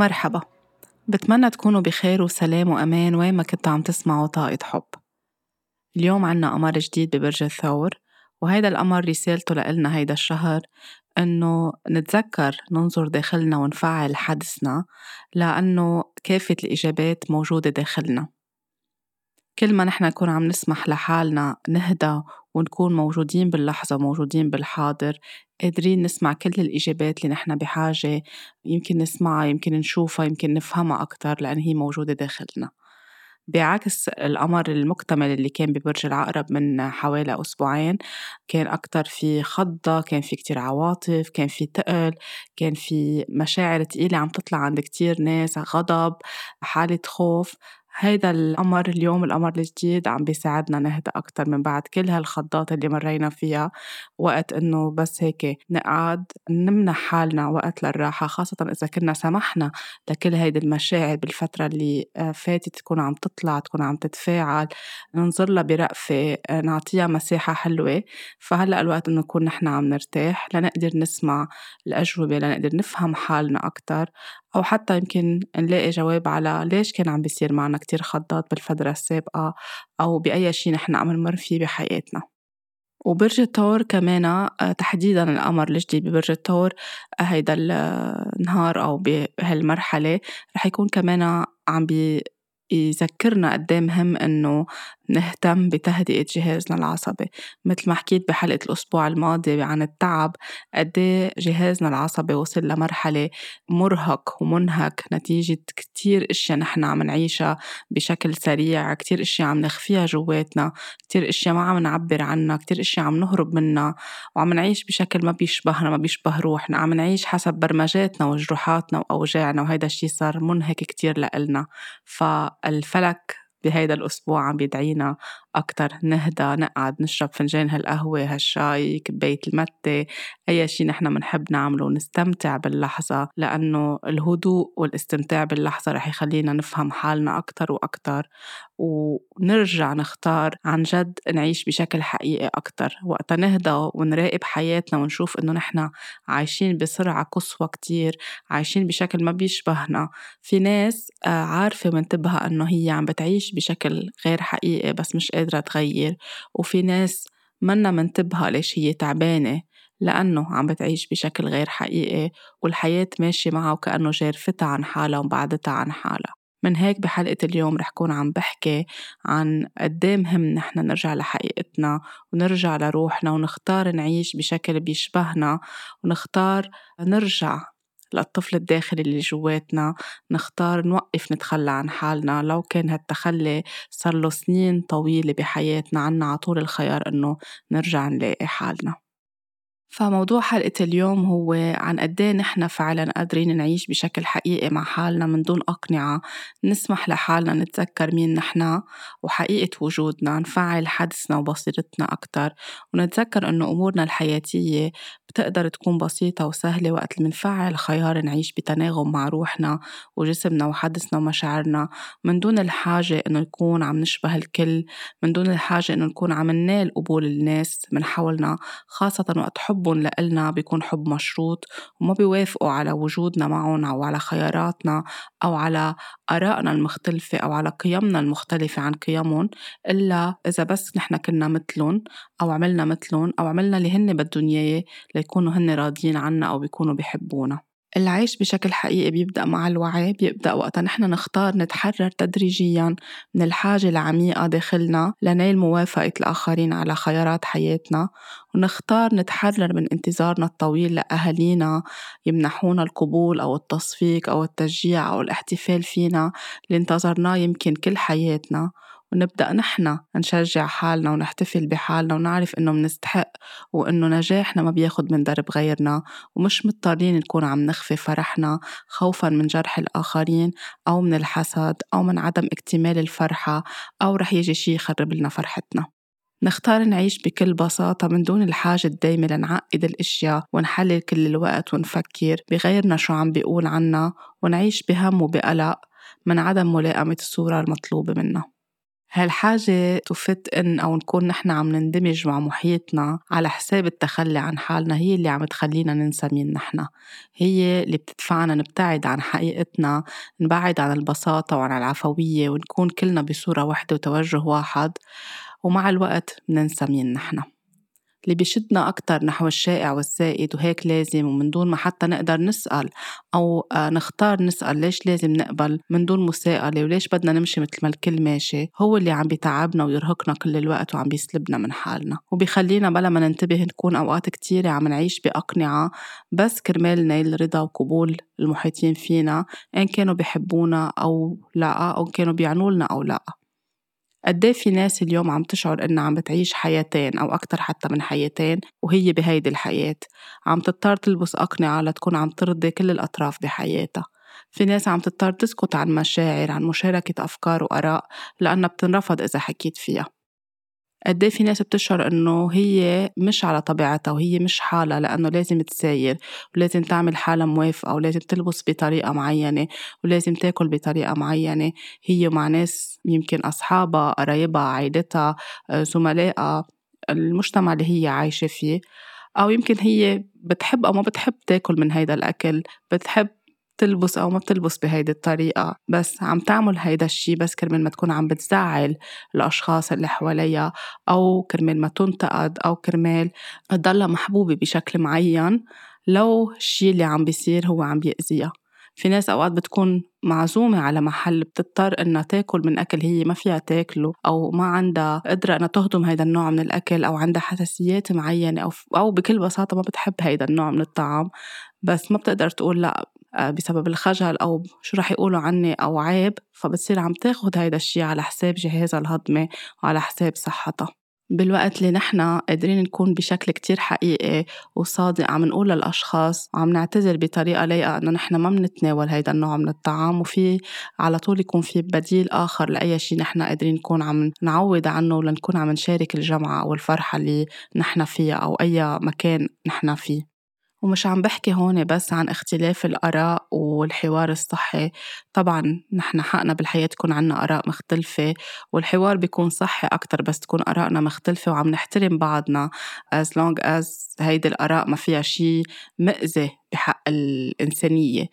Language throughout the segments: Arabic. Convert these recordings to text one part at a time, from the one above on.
مرحبا. بتمنى تكونوا بخير وسلام وأمان وين ما كنتوا عم تسمعوا طاقة حب. اليوم عنا قمر جديد ببرج الثور وهيدا القمر رسالته لإلنا هيدا الشهر إنه نتذكر ننظر داخلنا ونفعل حدسنا لأنه كافة الإجابات موجودة داخلنا. كل ما نحن نكون عم نسمح لحالنا نهدى ونكون موجودين باللحظة موجودين بالحاضر قادرين نسمع كل الإجابات اللي نحن بحاجة يمكن نسمعها يمكن نشوفها يمكن نفهمها أكتر لأن هي موجودة داخلنا. بعكس القمر المكتمل اللي كان ببرج العقرب من حوالي أسبوعين كان أكتر في خضة كان في كتير عواطف كان في تقل كان في مشاعر تقيلة عم تطلع عند كتير ناس غضب حالة خوف. هيدا القمر اليوم القمر الجديد عم بيساعدنا نهدى أكتر من بعد كل هالخضات اللي مرينا فيها وقت إنه بس هيك نقعد نمنح حالنا وقت للراحة خاصة إذا كنا سمحنا لكل هيدي المشاعر بالفترة اللي آه، فاتت تكون عم تطلع تكون عم تتفاعل ننظر لها برأفة آه، نعطيها مساحة حلوة. فهلأ الوقت إنه نكون نحن عم نرتاح لنقدر نسمع الأجوبة لنقدر نفهم حالنا أكتر. أو حتى يمكن نلاقي جواب على ليش كان عم بيصير معنا كتير خضات بالفترة السابقة أو بأي شي نحن عم نمر فيه بحياتنا. وبرج الثور كمان آه، تحديدا القمر الجديد ببرج الثور آه، هيدا النهار أو بهالمرحلة رح يكون كمان عم بي يذكرنا قد مهم إنه نهتم بتهدئة جهازنا العصبي مثل ما حكيت بحلقة الأسبوع الماضي عن التعب قد إيه جهازنا العصبي وصل لمرحلة مرهق ومنهك نتيجة كتير إشياء نحن عم نعيشها بشكل سريع كتير إشياء عم نخفيها جواتنا كتير إشياء ما عم نعبر عنها كتير إشياء عم نهرب منها وعم نعيش بشكل ما بيشبهنا ما بيشبه روحنا. عم نعيش حسب برمجاتنا وجروحاتنا وأوجاعنا وهيدا الشي صار منهك كتير لإلنا. فالفلك بهيدا الأسبوع عم بيدعينا أكتر نهدى نقعد نشرب فنجان هالقهوة هالشاي كباية المتة أي شي نحن منحب نعمله ونستمتع باللحظة لأنه الهدوء والاستمتاع باللحظة رح يخلينا نفهم حالنا أكتر وأكتر ونرجع نختار عن جد نعيش بشكل حقيقي أكتر. وقتا نهدى ونراقب حياتنا ونشوف إنه نحن عايشين بسرعة قصوى كتير عايشين بشكل ما بيشبهنا. في ناس آه، عارفة منتبهة إنه هي عم بتعيش بشكل غير حقيقي بس مش قادرة تغير وفي ناس منا منتبهة ليش هي تعبانة لأنه عم بتعيش بشكل غير حقيقي والحياة ماشية معها وكأنه جارفتها عن حالها وبعدتها عن حالها. من هيك بحلقة اليوم رح كون عم بحكي عن قد إيه مهم نحن نرجع لحقيقتنا ونرجع لروحنا ونختار نعيش بشكل بيشبهنا ونختار نرجع للطفل الداخلي اللي جواتنا نختار نوقف نتخلى عن حالنا. لو كان هالتخلي صار له سنين طويلة بحياتنا عنا عطول الخيار إنه نرجع نلاقي حالنا. فموضوع حلقة اليوم هو عن قد إيه نحن فعلا قادرين نعيش بشكل حقيقي مع حالنا من دون أقنعة نسمح لحالنا نتذكر مين نحن وحقيقة وجودنا نفعل حدسنا وبصيرتنا أكتر ونتذكر إنه أمورنا الحياتية بتقدر تكون بسيطة وسهلة وقت اللي منفعل خيار نعيش بتناغم مع روحنا وجسمنا وحدسنا ومشاعرنا من دون الحاجة إنه نكون عم نشبه الكل من دون الحاجة إنه نكون عم ننال قبول الناس من حولنا خاصة وقت حبهم لإلنا بيكون حب مشروط وما بيوافقوا على وجودنا معهم أو على خياراتنا أو على آرائنا المختلفة أو على قيمنا المختلفة عن قيمهم إلا إذا بس نحن كنا مثلهم أو عملنا مثلهم أو عملنا اللي هن بدهم إياه ليكونوا هن راضيين عنا أو بيكونوا بيحبونا العيش بشكل حقيقي بيبدأ مع الوعي بيبدأ وقتا نحن نختار نتحرر تدريجيا من الحاجة العميقة داخلنا لنيل موافقة الآخرين على خيارات حياتنا ونختار نتحرر من انتظارنا الطويل لأهالينا يمنحونا القبول أو التصفيق أو التشجيع أو الاحتفال فينا اللي انتظرناه يمكن كل حياتنا. ونبدأ نحن نشجع حالنا ونحتفل بحالنا ونعرف إنه منستحق وإنه نجاحنا ما بياخد من درب غيرنا ومش مضطرين نكون عم نخفي فرحنا خوفا من جرح الآخرين أو من الحسد أو من عدم اكتمال الفرحة أو رح يجي شي يخرب لنا فرحتنا. نختار نعيش بكل بساطة من دون الحاجة الدايمة لنعقد الأشياء ونحلل كل الوقت ونفكر بغيرنا شو عم بيقول عنا ونعيش بهم وبقلق من عدم ملائمة الصورة المطلوبة منا. هالحاجة تفت إن أو نكون نحن عم نندمج مع محيطنا على حساب التخلي عن حالنا هي اللي عم تخلينا ننسى مين نحن. هي اللي بتدفعنا نبتعد عن حقيقتنا نبعد عن البساطة وعن العفوية ونكون كلنا بصورة واحدة وتوجه واحد ومع الوقت ننسى مين نحن. اللي بيشدنا أكتر نحو الشائع والسائد وهيك لازم ومن دون ما حتى نقدر نسأل أو آه، نختار نسأل ليش لازم نقبل من دون مساءلة وليش بدنا نمشي مثل ما الكل ماشي هو اللي عم بيتعبنا ويرهقنا كل الوقت وعم بيسلبنا من حالنا وبيخلينا بلا ما ننتبه نكون أوقات كتيرة عم نعيش بأقنعة بس كرمال نيل رضا وقبول المحيطين فينا إن كانوا بيحبونا أو لا أو كانوا بيعنوا لنا أو لا. قد إيه في ناس اليوم عم تشعر إنها عم بتعيش حياتين أو أكتر حتى من حياتين وهي بهيدي الحياة. عم تضطر تلبس أقنعة لتكون عم ترضي كل الأطراف بحياتها. في ناس عم تضطر تسكت عن مشاعر عن مشاركة أفكار وآراء لأنها بتنرفض إذا حكيت فيها. قد إيه في ناس بتشعر إنه هي مش على طبيعتها وهي مش حالها لأنه لازم تساير ولازم تعمل حالها موافقة ولازم تلبس بطريقة معينة ولازم تاكل بطريقة معينة. هي مع ناس يمكن أصحابها قرايبها عائلتها زملائها المجتمع اللي هي عايشة فيه. أو يمكن هي بتحب أو ما بتحب تاكل من هيدا الأكل بتحب بتلبس أو ما بتلبس بهيدي الطريقة بس عم تعمل هيدا الشي بس كرمال ما تكون عم بتزعل الأشخاص اللي حواليها أو كرمال ما تنتقد أو كرمال تضلها محبوبة بشكل معين لو الشي اللي عم بيصير هو عم بيأذيها. في ناس أوقات بتكون معزومة على محل بتضطر إنها تاكل من أكل هي ما فيها تاكله أو ما عندها قدرة إنها تهضم هيدا النوع من الأكل أو عندها حساسيات معينة أو أو بكل بساطة ما بتحب هيدا النوع من الطعام بس ما بتقدر تقول لأ بسبب الخجل أو شو رح يقولوا عني أو عيب فبتصير عم تاخد هيدا الشي على حساب جهازها الهضمي وعلى حساب صحتها. بالوقت اللي نحن قادرين نكون بشكل كتير حقيقي وصادق عم نقول للأشخاص وعم نعتذر بطريقة لايقة إنه نحن ما بنتناول هيدا النوع من الطعام وفي على طول يكون في بديل آخر لأي شيء نحن قادرين نكون عم نعوض عنه ولنكون عم نشارك الجمعة أو الفرحة اللي نحن فيها أو أي مكان نحن فيه. ومش عم بحكي هون بس عن اختلاف الآراء والحوار الصحي. طبعا نحن حقنا بالحياة تكون عنا آراء مختلفة والحوار بيكون صحي أكتر بس تكون آرائنا مختلفة وعم نحترم بعضنا. As long as هيدي الآراء ما فيها شي مأذي بحق الإنسانية.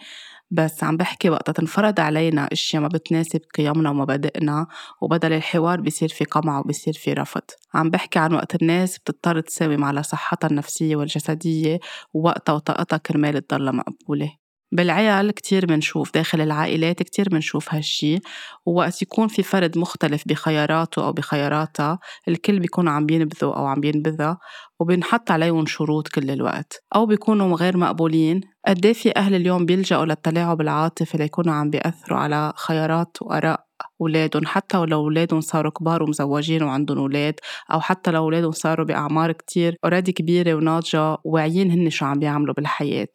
بس عم بحكي وقتها تنفرض علينا أشياء ما بتناسب قيمنا ومبادئنا وبدل الحوار بصير في قمع وبصير في رفض. عم بحكي عن وقت الناس بتضطر تساوم على صحتها النفسية والجسدية ووقتها وطاقتها كرمال تضلها مقبولة. بالعيال كتير بنشوف داخل العائلات كتير بنشوف هالشي. ووقت يكون في فرد مختلف بخياراته أو بخياراتها الكل بيكون عم بينبذوا أو عم بينبذها وبينحط عليهم شروط كل الوقت. أو بيكونوا غير مقبولين. قد إيه في أهل اليوم بيلجأوا للتلاعب العاطفي ليكونوا عم بيأثروا على خيارات وآراء أولادهم حتى ولو أولادهم صاروا كبار ومزوجين وعندهم أولاد أو حتى لو أولادهم صاروا بأعمار كتير أوريدي كبيرة وناضجة واعيين هن شو عم بيعملوا بالحياة.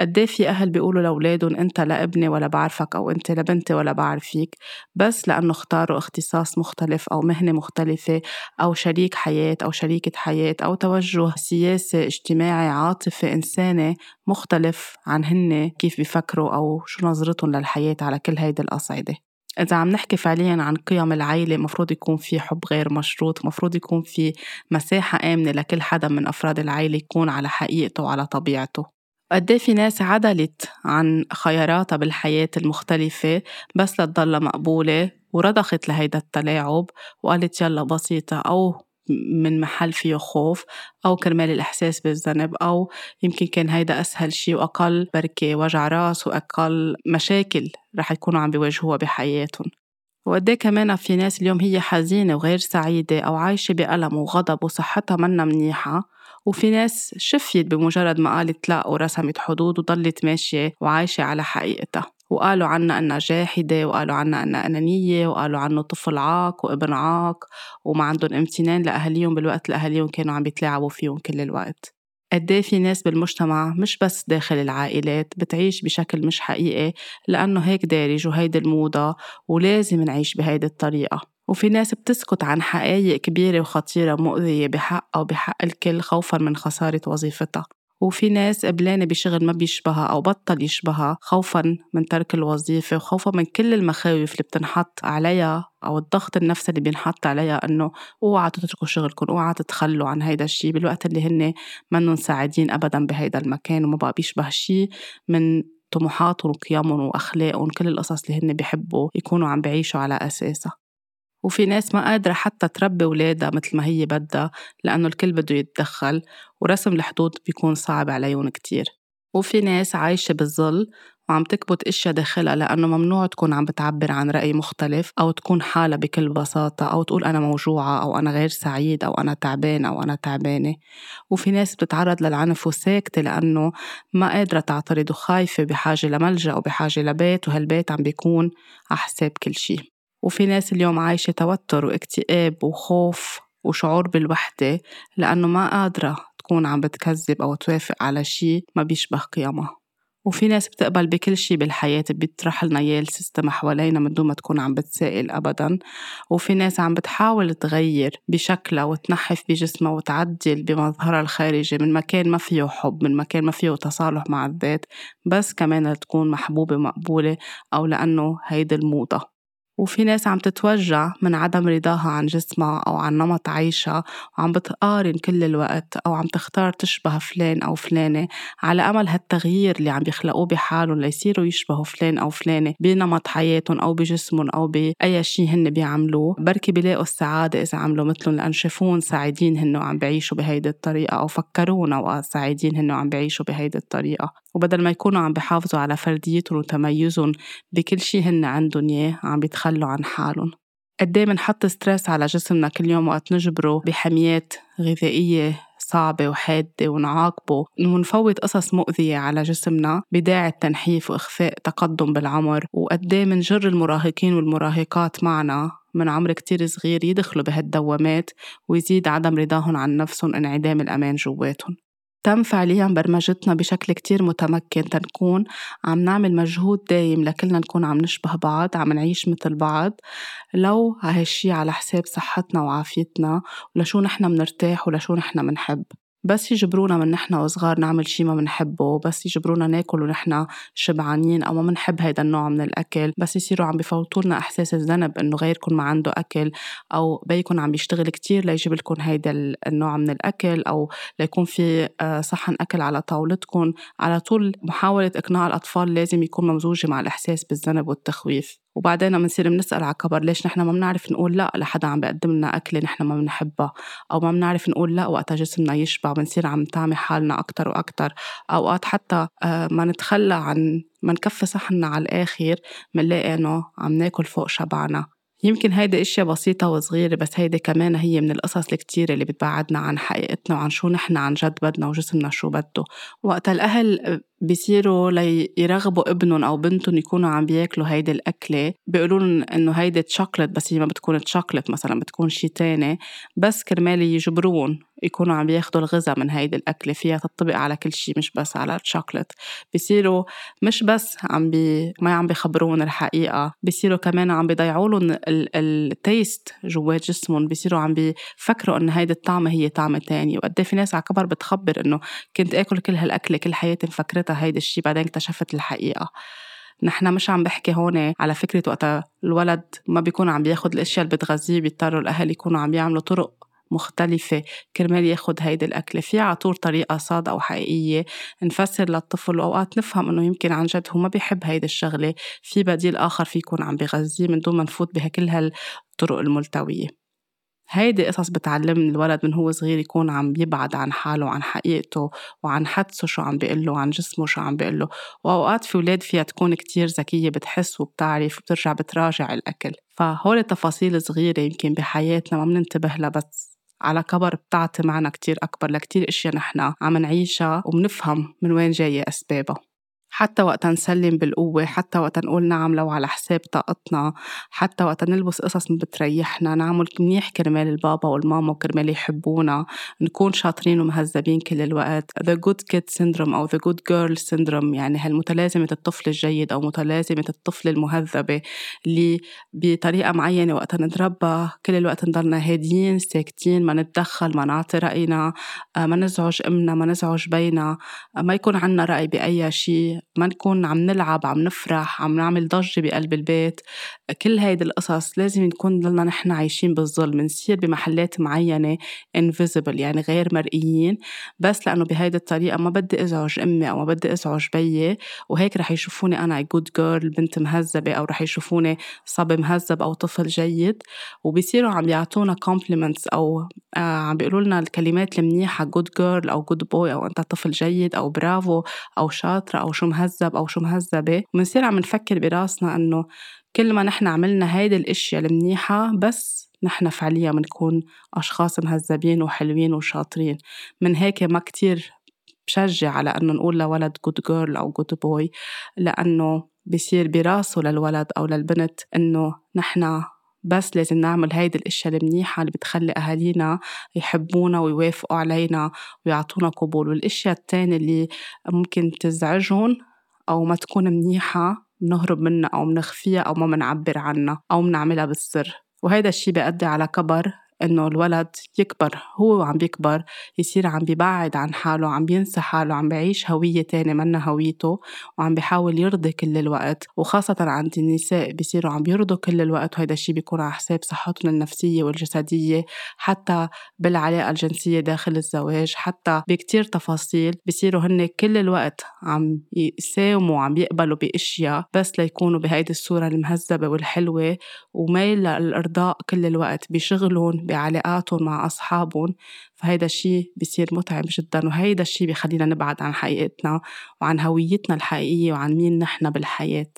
قد إيه في أهل بيقولوا لأولادهم أنت لا ابني ولا بعرفك أو أنت لبنتي ولا بعرف فيك بس لأنه اختاروا اختصاص مختلف أو مهنة مختلفة أو شريك حياة أو شريكة حياة أو توجه سياسي اجتماعي عاطفي إنساني مختلف عن هن كيف بيفكروا أو شو نظرتهم للحياة على كل هيدي الأصعدة. إذا عم نحكي فعليا عن قيم العيلة مفروض يكون في حب غير مشروط مفروض يكون في مساحة آمنة لكل حدا من أفراد العيلة يكون على حقيقته وعلى طبيعته. قد إيه في ناس عدلت عن خياراتها بالحياة المختلفة بس لتضلها مقبولة ورضخت لهيدا التلاعب وقالت يلا بسيطة أو من محل فيه خوف أو كرمال الإحساس بالذنب أو يمكن كان هيدا أسهل شي وأقل بركة وجع راس وأقل مشاكل رح يكونوا عم بيواجهوها بحياتهم. وقديه كمان في ناس اليوم هي حزينة وغير سعيدة أو عايشة بألم وغضب وصحتها منا منيحة. وفي ناس شفيت بمجرد ما قالت لا ورسمت حدود وضلت ماشية وعايشة على حقيقتها. وقالوا عنا أنها جاحدة وقالوا عنا أنها أنانية وقالوا عنه طفل عاق وابن عاق وما عندهم امتنان لأهاليهم بالوقت اللي أهاليهم كانوا عم بيتلاعبوا فيهم كل الوقت. قد إيه في ناس بالمجتمع مش بس داخل العائلات بتعيش بشكل مش حقيقي لأنه هيك دارج وهيدي الموضة ولازم نعيش بهيدي الطريقة. وفي ناس بتسكت عن حقائق كبيرة وخطيرة مؤذية بحق أو بحق الكل خوفا من خسارة وظيفتها. وفي ناس قبلانة بشغل ما بيشبهها أو بطل يشبهها خوفا من ترك الوظيفة وخوفا من كل المخاوف اللي بتنحط عليها أو الضغط النفسي اللي بينحط عليها إنه اوعى تتركوا شغلكم اوعى تتخلوا عن هيدا الشيء بالوقت اللي هن منهم ساعدين أبدا بهيدا المكان وما بقى بيشبه شيء من طموحاتهم وقيمهم وأخلاقهم كل القصص اللي هن بيحبوا يكونوا عم بعيشوا على أساسها. وفي ناس ما قادرة حتى تربي ولادها مثل ما هي بدها لأنه الكل بده يتدخل ورسم الحدود بيكون صعب عليهم كتير. وفي ناس عايشة بالظل وعم تكبت إشياء داخلها لأنه ممنوع تكون عم بتعبر عن رأي مختلف أو تكون حالها بكل بساطة أو تقول أنا موجوعة أو أنا غير سعيد أو أنا تعبان أو أنا تعبانة. وفي ناس بتتعرض للعنف وساكتة لأنه ما قادرة تعترض وخايفة بحاجة لملجأ أو بحاجه لبيت وهالبيت عم بيكون على حساب كل شيء وفي ناس اليوم عايشة توتر واكتئاب وخوف وشعور بالوحدة لأنه ما قادرة تكون عم بتكذب أو توافق على شي ما بيشبه قيمها. وفي ناس بتقبل بكل شي بالحياة بيطرح لنا إياه السيستم حوالينا من دون ما تكون عم بتسائل أبدا. وفي ناس عم بتحاول تغير بشكلها وتنحف بجسمها وتعدل بمظهرها الخارجي من مكان ما فيه حب من مكان ما فيه تصالح مع الذات بس كمان لتكون محبوبة مقبولة أو لأنه هيدي الموضة. وفي ناس عم تتوجع من عدم رضاها عن جسمها أو عن نمط عيشها وعم بتقارن كل الوقت أو عم تختار تشبه فلان أو فلانة على أمل هالتغيير اللي عم بيخلقوه بحالهم ليصيروا يشبهوا فلان أو فلانة بنمط حياتهم أو بجسمهم أو بأي شيء هن بيعملوه. بركي بيلاقوا السعادة إذا عملوا مثلهم لأن شافون سعيدين هن وعم بيعيشوا بهيدي الطريقة أو فكرونا سعيدين هن وعم بيعيشوا بهيدي الطريقة. وبدل ما يكونوا عم بيحافظوا على فرديتهم وتميزهم بكل شي هن عندهم إياه عم بيتخلوا عن حالهم. قد إيه بنحط ستريس على جسمنا كل يوم وقت نجبره بحميات غذائية صعبة وحادة ونعاقبه. ونفوت قصص مؤذية على جسمنا بداعي التنحيف وإخفاء تقدم بالعمر. وقد إيه منجر المراهقين والمراهقات معنا من عمر كتير صغير يدخلوا بهالدوامات ويزيد عدم رضاهم عن نفسهم انعدام الأمان جواتهم. تم فعليا برمجتنا بشكل كتير متمكن. تنكون عم نعمل مجهود دايم لكلنا نكون عم نشبه بعض عم نعيش مثل بعض. لو هالشي على حساب صحتنا وعافيتنا ولشو نحنا منرتاح ولشو نحنا منحب بس يجبرونا من نحن وصغار نعمل شي ما بنحبه بس يجبرونا ناكل ونحن شبعانين أو ما بنحب هيدا النوع من الأكل. بس يصيروا عم بفوتوا لنا إحساس الذنب إنه غيركم ما عنده أكل أو بيكون عم بيشتغل كتير ليجيب لكم هيدا النوع من الأكل أو ليكون في آه، صحن أكل على طاولتكم. على طول محاولة إقناع الأطفال لازم يكون ممزوجة مع الإحساس بالذنب والتخويف. وبعدين بنصير بنسأل على كبر ليش نحن ما بنعرف نقول لا لحدا عم بيقدم لنا أكلة نحن ما بنحبها؟ أو ما بنعرف نقول لا وقتها جسمنا يشبع بنصير عم نتعمي حالنا أكتر وأكتر. أوقات حتى آه، ما نتخلى عن ما نكفي صحننا على الآخر منلاقي إنه عم ناكل فوق شبعنا. يمكن هيدي إشياء بسيطة وصغيرة بس هيدي كمان هي من القصص الكتيرة اللي بتبعدنا عن حقيقتنا وعن شو نحن عن جد بدنا وجسمنا شو بده. وقت الأهل بيصيروا ليرغبوا ابنهم أو بنتهم يكونوا عم بياكلوا هيدي الأكلة. بيقولوا إنه هيدي تشوكلت بس هي ما بتكون تشوكلت مثلا بتكون شي تاني. بس كرمال يجبرون يكونوا عم بياخدوا الغذاء من هيدي الأكلة. فيها تطبق على كل شيء مش بس على الشوكولات بيصيروا مش بس عم بي ما عم بيخبرون الحقيقة بيصيروا كمان عم بيضيعوا لهم ال taste جوات جسمهم. بيصيروا عم بيفكروا إنه هيدي الطعمة هي طعمة تانية. وقد إيه في ناس على كبر بتخبر إنه كنت آكل كل هالأكلة كل حياتي مفكرتها هيدي الشيء بعدين اكتشفت الحقيقة. نحن مش عم بحكي هون على فكرة وقتها الولد ما بيكون عم بياخد الأشياء اللي بتغذيه بيضطروا الأهل يكونوا عم يعملوا طرق مختلفة. كرمال ياخد هيدي الأكلة. في عطور طريقة صادقة وحقيقية نفسر للطفل. وأوقات نفهم إنه يمكن عن جد هو ما بيحب هيدي الشغلة. في بديل آخر في يكون عم بغذيه من دون ما نفوت بكل هالطرق الملتوية. هيدي قصص بتعلم الولد من هو صغير يكون عم يبعد عن حاله وعن حقيقته وعن حدسه شو عم بيقله وعن جسمه شو عم بيقله. وأوقات في ولاد فيها تكون كتير ذكية بتحس وبتعرف وبترجع بتراجع الأكل. فهول تفاصيل صغيرة يمكن بحياتنا ما بننتبه لها بس على كبر بتعطي معنا كتير أكبر لكتير أشياء نحن عم نعيشها وبنفهم من وين جاية أسبابها. حتى وقت نسلم بالقوة حتى وقت نقول نعم لو على حساب طاقتنا حتى وقت نلبس قصص بتريحنا نعمل منيح كرمال البابا والماما وكرمال يحبونا نكون شاطرين ومهذبين كل الوقت. The good kid syndrome أو the good girl syndrome يعني هالمتلازمة الطفل الجيد أو متلازمة الطفل المهذبة اللي بطريقة معينة وقت نتربى كل الوقت نضلنا هاديين ساكتين ما نتدخل ما نعطي رأينا ما نزعج أمنا ما نزعج بينا ما يكون عنا رأي بأي شيء. ما نكون عم نلعب عم نفرح عم نعمل ضجة بقلب البيت. كل هيدي القصص لازم نكون ضلنا نحن عايشين بالظلم نصير بمحلات معينة invisible يعني غير مرئيين. بس لأنه بهيدي الطريقة ما بدي أزعج أمي أو ما بدي أزعج بيي وهيك رح يشوفوني أنا good girl بنت مهذبة أو رح يشوفوني صبي مهذب أو طفل جيد. وبيصيروا عم يعطونا compliments أو آه عم بيقولوا لنا الكلمات المنيحة good girl أو good boy أو أنت طفل جيد أو برافو أو شاطرة أو شو مهذب أو شو مهذبة. ومنصير عم نفكر براسنا إنه كل ما نحن عملنا هيدي الأشياء المنيحة بس نحن فعليا بنكون أشخاص مهذبين وحلوين وشاطرين. من هيك ما كتير بشجع على أنه نقول لولد good girl أو good boy لأنه بصير براسه للولد أو للبنت إنه نحن بس لازم نعمل هيدي الأشياء المنيحة اللي بتخلي أهالينا يحبونا ويوافقوا علينا ويعطونا قبول. والأشياء التانية اللي ممكن تزعجهم أو ما تكون منيحة منهرب منها أو منخفيها أو ما منعبر عنها أو منعملها بالسر. وهيدا الشي بيأدي على كبر إنه الولد يكبر هو وعم بيكبر يصير عم بيبعد عن حاله عم بينسى حاله عم بيعيش هوية تانية منا هويته وعم بيحاول يرضي كل الوقت وخاصة عند النساء بيصيروا عم بيرضوا كل الوقت وهيدا الشي بيكون على حساب صحتهم النفسية والجسدية حتى بالعلاقة الجنسية داخل الزواج حتى بكتير تفاصيل بيصيروا هن كل الوقت عم يساوموا وعم يقبلوا بأشياء بس ليكونوا بهيدي الصورة المهذبة والحلوة وميل للإرضاء كل الوقت بشغلهم بعلاقاتهم مع أصحابهم فهيدا الشيء بيصير متعب جدا وهيدا الشيء بيخلينا نبعد عن حقيقتنا وعن هويتنا الحقيقية وعن مين نحن بالحياة.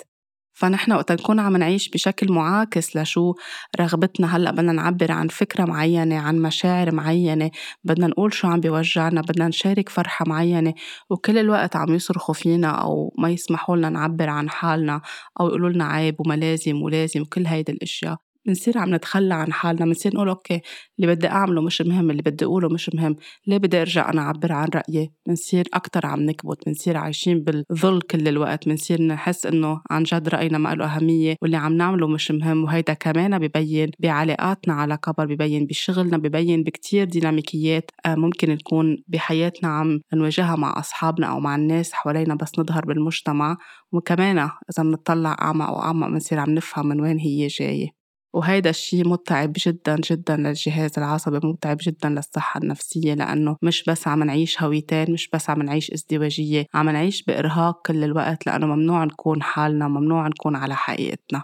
فنحن وقت نكون عم نعيش بشكل معاكس لشو رغبتنا هلأ بدنا نعبر عن فكرة معينة عن مشاعر معينة بدنا نقول شو عم بيوجعنا بدنا نشارك فرحة معينة وكل الوقت عم يصرخوا فينا أو ما يسمحوا لنا نعبر عن حالنا أو يقولوا لنا عيب وما لازم ولازم وكل هيدي الأشياء. بنصير عم نتخلى عن حالنا بنصير نقول أوكي اللي بدي أعمله مش مهم اللي بدي أقوله مش مهم ليه بدي أرجع أنا أعبر عن رأيي؟ بنصير أكثر عم نكبت بنصير عايشين بالظل كل الوقت بنصير نحس إنه عن جد رأينا ما له أهمية واللي عم نعمله مش مهم وهيدا كمان ببين بعلاقاتنا على كبر ببين بشغلنا ببين بكتير ديناميكيات آه، ممكن نكون بحياتنا عم نواجهها مع أصحابنا أو مع الناس حوالينا بس نظهر بالمجتمع وكمان إذا بنطلع اعمق واعمق بنصير عم نفهم من وين هي جاية. وهيدا الشيء متعب جدا جدا للجهاز العصبي متعب جدا للصحة النفسية لأنه مش بس عم نعيش هويتين مش بس عم نعيش ازدواجية عم نعيش بإرهاق كل الوقت لأنه ممنوع نكون حالنا ممنوع نكون على حقيقتنا.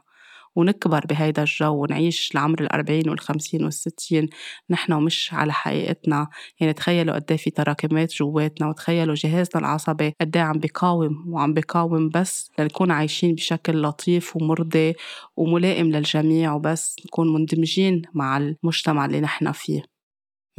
ونكبر بهيدا الجو ونعيش لعمر الأربعين والخمسين والستين نحن ومش على حقيقتنا. يعني تخيلوا قد إيه في تراكمات جواتنا وتخيلوا جهازنا العصبي قد إيه عم بيقاوم وعم بيقاوم بس لنكون عايشين بشكل لطيف ومرضي وملائم للجميع وبس نكون مندمجين مع المجتمع اللي نحن فيه.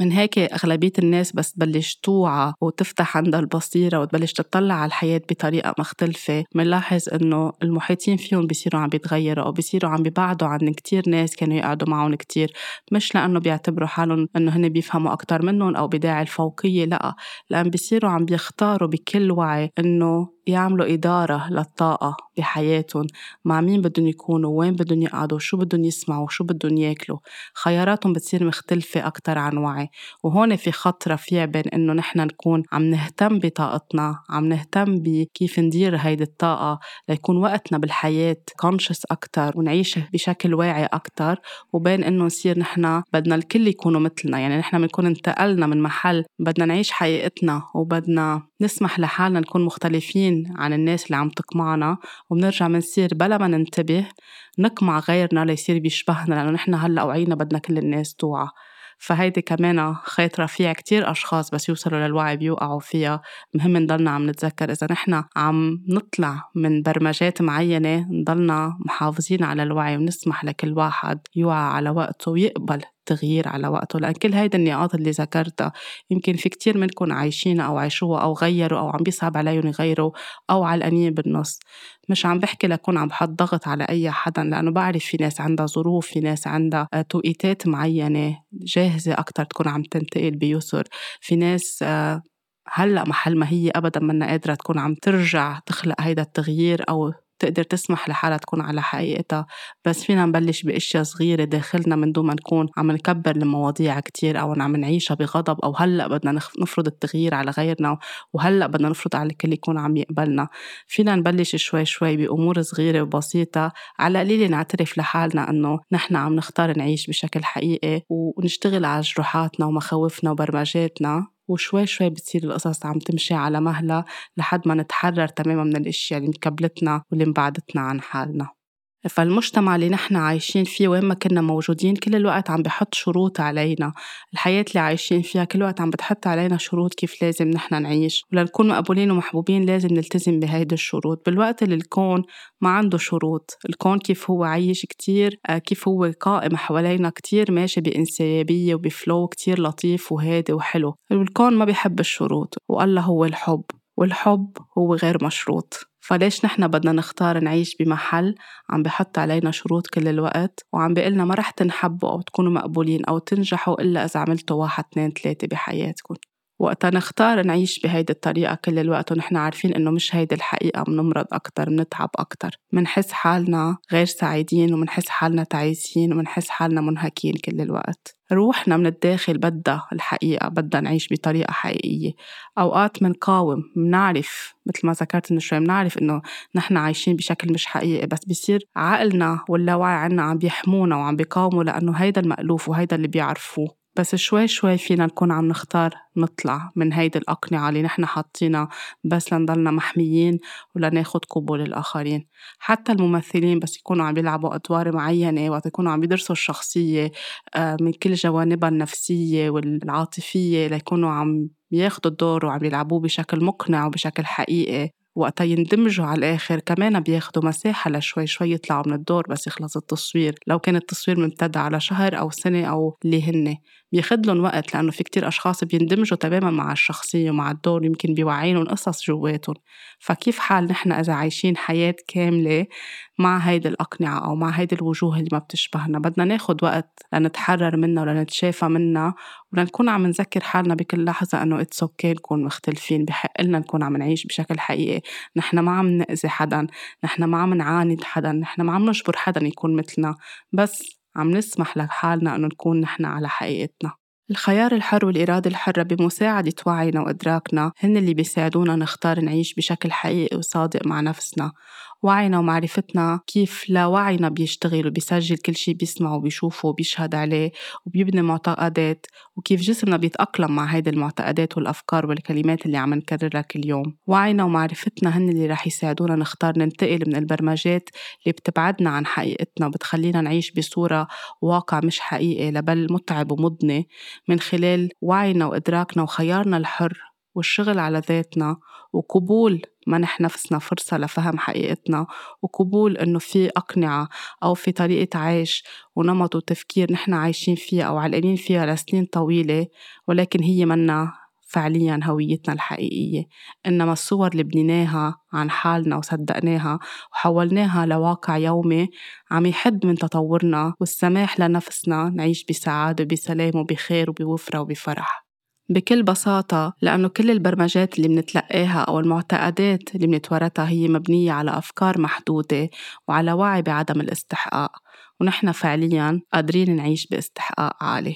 من هيك أغلبية الناس بس تبلش توعى وتفتح عندها البصيرة وتبلش تطلع على الحياة بطريقة مختلفة. منلاحظ إنه المحيطين فيهم بيصيروا عم بيتغيروا أو بيصيروا عم بيبعدوا عن كتير ناس كانوا يقعدوا معهم كتير. مش لأنه بيعتبروا حالهم إنه هن بيفهموا أكتر منهم أو بداعي الفوقية لأ لأن بيصيروا عم بيختاروا بكل وعي إنه يعملوا إدارة للطاقة بحياتهم. مع مين بدهم يكونوا؟ وين بدهم يقعدوا؟ شو بدهم يسمعوا؟ شو بدهم ياكلوا؟ خياراتهم بتصير مختلفة أكتر عن وعي. وهون في خط رفيع بين إنه نحن نكون عم نهتم بطاقتنا عم نهتم بكيف ندير هيدي الطاقة ليكون وقتنا بالحياة كونشس أكتر ونعيش بشكل واعي أكتر. وبين إنه نصير نحن بدنا الكل يكونوا مثلنا. يعني نحن بنكون انتقلنا من محل بدنا نعيش حقيقتنا وبدنا نسمح لحالنا نكون مختلفين. عن الناس اللي عم تقمعنا وبنرجع منصير بلا ما ننتبه نقمع غيرنا ليصير بيشبهنا لأنه نحن هلأ وعينا بدنا كل الناس توعى. فهيدي كمان خيط رفيع كتير أشخاص بس يوصلوا للوعي بيوقعوا فيها. مهم نضلنا عم نتذكر إذا نحن عم نطلع من برمجات معينة نضلنا محافظين على الوعي ونسمح لكل واحد يوعى على وقته ويقبل التغيير على وقته. لأن كل هيدا النقاط اللي ذكرتها يمكن في كتير منكم عايشين أو عايشوها أو غيروا أو عم بيصعب عليهم يغيروا أو علقانين بالنص مش عم بحكي لكون عم بحط ضغط على أي حدا لأنه بعرف في ناس عندها ظروف في ناس عندها آه، توقيتات معينة جاهزة أكتر تكون عم تنتقل بيسر. في ناس آه، هلأ محل ما هي ابدا منا قادرة تكون عم ترجع تخلق هيدا التغيير أو تقدر تسمح لحالها تكون على حقيقتها. بس فينا نبلش بأشياء صغيرة داخلنا من دون ما نكون عم نكبر المواضيع كتير أو عم نعيشها بغضب أو هلأ بدنا نفرض التغيير على غيرنا وهلأ بدنا نفرض على الكل يكون عم يقبلنا. فينا نبلش شوي شوي بأمور صغيرة وبسيطة على قليل نعترف لحالنا إنه نحن عم نختار نعيش بشكل حقيقي ونشتغل على جروحاتنا ومخاوفنا وبرمجاتنا. وشوي شوي بتصير القصص عم تمشي على مهلها لحد ما نتحرر تماما من الأشياء اللي مكبلتنا واللي مبعدتنا عن حالنا. فالمجتمع اللي نحن عايشين فيه وين ما كنا موجودين كل الوقت عم بحط شروط علينا. الحياة اللي عايشين فيها كل الوقت عم بتحط علينا شروط كيف لازم نحن نعيش. ولنكون مقبولين ومحبوبين لازم نلتزم بهيدي الشروط. بالوقت اللي الكون ما عنده شروط. الكون كيف هو عايش كتير آه، كيف هو قائم حوالينا كتير ماشي بإنسيابية وبفلو كتير لطيف وهادي وحلو. الكون ما بيحب الشروط والله هو الحب. والحب هو غير مشروط. فليش نحن بدنا نختار نعيش بمحل عم بحط علينا شروط كل الوقت وعم بيقلنا ما رح تنحبوا أو تكونوا مقبولين أو تنجحوا إلا إذا عملتوا واحد اثنين ثلاثة بحياتكم. وقتا نختار نعيش بهيدي الطريقة كل الوقت ونحن عارفين إنه مش هيدي الحقيقة منمرض أكتر منتعب أكتر. منحس حالنا غير سعيدين ومنحس حالنا تعيسين ومنحس حالنا منهكين كل الوقت. روحنا من الداخل بدها الحقيقة بدها نعيش بطريقة حقيقية. أوقات منقاوم منعرف مثل ما ذكرت إنه شوي منعرف إنه نحن عايشين بشكل مش حقيقي بس بصير عقلنا واللاوعي عنا عم بيحمونا وعم بيقاوموا لأنه هيدا المألوف وهيدا اللي بيعرفوه. بس شوي شوي فينا نكون عم نختار نطلع من هيدي الأقنعة اللي نحن حاطينها بس لنضلنا محميين ولناخد قبول الآخرين. حتى الممثلين بس يكونوا عم بيلعبوا أدوار معينة وقت يكونوا عم بيدرسوا الشخصية آه، من كل جوانبها النفسية والعاطفية ليكونوا عم ياخدوا الدور وعم يلعبوه بشكل مقنع وبشكل حقيقي. وقتا يندمجوا على الآخر كمان بياخدوا مساحة لشوي شوي يطلعوا من الدور بس يخلص التصوير. لو كان التصوير ممتد على شهر أو سنة أو اللي هن. بياخد لهم وقت لأنه في كتير أشخاص بيندمجوا تماما مع الشخصية ومع الدور يمكن بيوعينهم قصص جواتهم. فكيف حال نحن إذا عايشين حياة كاملة مع هيدي الأقنعة أو مع هيدي الوجوه اللي ما بتشبهنا؟ بدنا ناخد وقت لنتحرر منها ولنتشافى منها ولنكون عم نذكر حالنا بكل لحظة إنه it's okay نكون مختلفين بحق لنا نكون عم نعيش بشكل حقيقي. نحن ما عم نأذي حدا نحن ما عم نعاند حدا نحن ما عم نجبر حدا يكون مثلنا. بس عم نسمح لحالنا إنه نكون نحن على حقيقتنا. الخيار الحر والإرادة الحرة بمساعدة وعينا وإدراكنا هن اللي بيساعدونا نختار نعيش بشكل حقيقي وصادق مع نفسنا. وعينا ومعرفتنا كيف لا وعينا بيشتغل وبيسجل كل شي بيسمعه وبيشوفه وبيشهد عليه وبيبني معتقدات وكيف جسمنا بيتأقلم مع هيدي المعتقدات والأفكار والكلمات اللي عم نكررها كل يوم. وعينا ومعرفتنا هن اللي رح يساعدونا نختار ننتقل من البرمجات اللي بتبعدنا عن حقيقتنا وبتخلينا نعيش بصورة واقع مش حقيقي لبل متعب ومضني من خلال وعينا وإدراكنا وخيارنا الحر والشغل على ذاتنا وقبول منح نفسنا فرصة لفهم حقيقتنا وقبول إنه في أقنعة أو في طريقة عيش ونمط وتفكير نحن عايشين فيها أو علقانين فيها لسنين طويلة ولكن هي منا فعليا هويتنا الحقيقية. إنما الصور اللي بنيناها عن حالنا وصدقناها وحولناها لواقع يومي عم يحد من تطورنا والسماح لنفسنا نعيش بسعادة وبسلام وبخير وبوفرة وبفرح. بكل بساطة لأنه كل البرمجات اللي منتلقاها أو المعتقدات اللي منتورثها هي مبنية على أفكار محدودة وعلى وعي بعدم الاستحقاق ونحن فعليا قادرين نعيش باستحقاق عالي.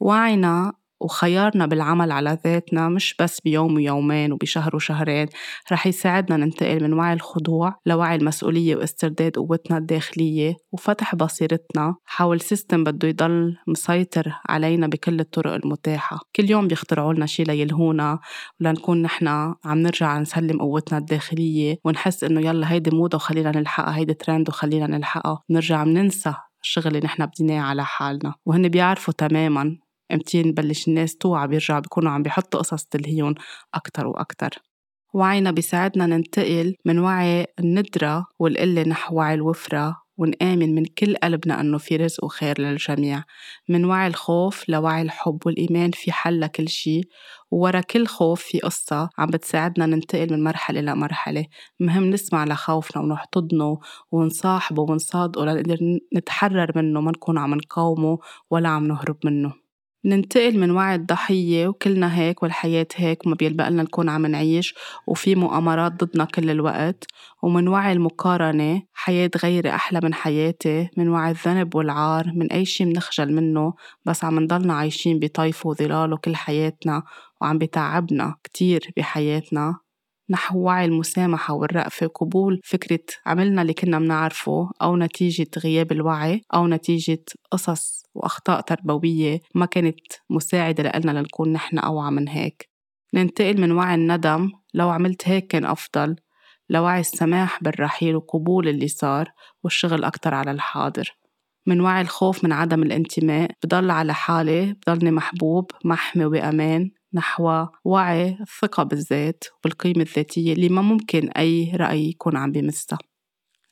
وعينا وخيارنا بالعمل على ذاتنا مش بس بيوم ويومين وبشهر وشهرين رح يساعدنا ننتقل من وعي الخضوع لوعي المسؤولية واسترداد قوتنا الداخلية وفتح بصيرتنا حول سيستم بده يضل مسيطر علينا بكل الطرق المتاحة. كل يوم بيخترعوا لنا شي ليلهونا ولنكون نحن عم نرجع نسلم قوتنا الداخلية ونحس إنه يلا هيدي موضة وخلينا نلحقها هيدي ترند وخلينا نلحقها نرجع ننسى الشغل اللي نحن بديناه على حالنا. وهن بيعرفوا تماما إمتى نبلش الناس توعى بيرجعوا بيكونوا عم بيحطوا قصص تلهيهم أكتر وأكتر. وعينا بيساعدنا ننتقل من وعي الندرة والقلة نحو وعي الوفرة ونآمن من كل قلبنا أنه في رزق وخير للجميع. من وعي الخوف لوعي الحب والإيمان في حل لكل شي وورا كل خوف في قصة عم بتساعدنا ننتقل من مرحلة لمرحلة مهم نسمع لخوفنا ونحتضنه ونصاحبه ونصادقه لنقدر نتحرر منه ما نكون عم نقاومه ولا عم نهرب منه. ننتقل من وعي الضحية وكلنا هيك والحياة هيك وما بيلبق لنا نكون عم نعيش وفي مؤامرات ضدنا كل الوقت. ومن وعي المقارنة حياة غيري أحلى من حياتي من وعي الذنب والعار من أي شي منخجل منه بس عم نضلنا عايشين بطيفه وظلاله كل حياتنا وعم بتعبنا كتير بحياتنا. نحو وعي المسامحة والرأفة وقبول فكرة عملنا اللي كنا منعرفه أو نتيجة غياب الوعي أو نتيجة قصص وأخطاء تربوية ما كانت مساعدة لنا لنكون نحن أوعى من هيك. ننتقل من وعي الندم لو عملت هيك كان أفضل لوعي السماح بالرحيل وقبول اللي صار والشغل أكتر على الحاضر. من وعي الخوف من عدم الانتماء بضل على حالي بضلني محبوب محمي وبأمان نحو وعي الثقة بالذات والقيمة الذاتية اللي ما ممكن أي رأي يكون عم بمسها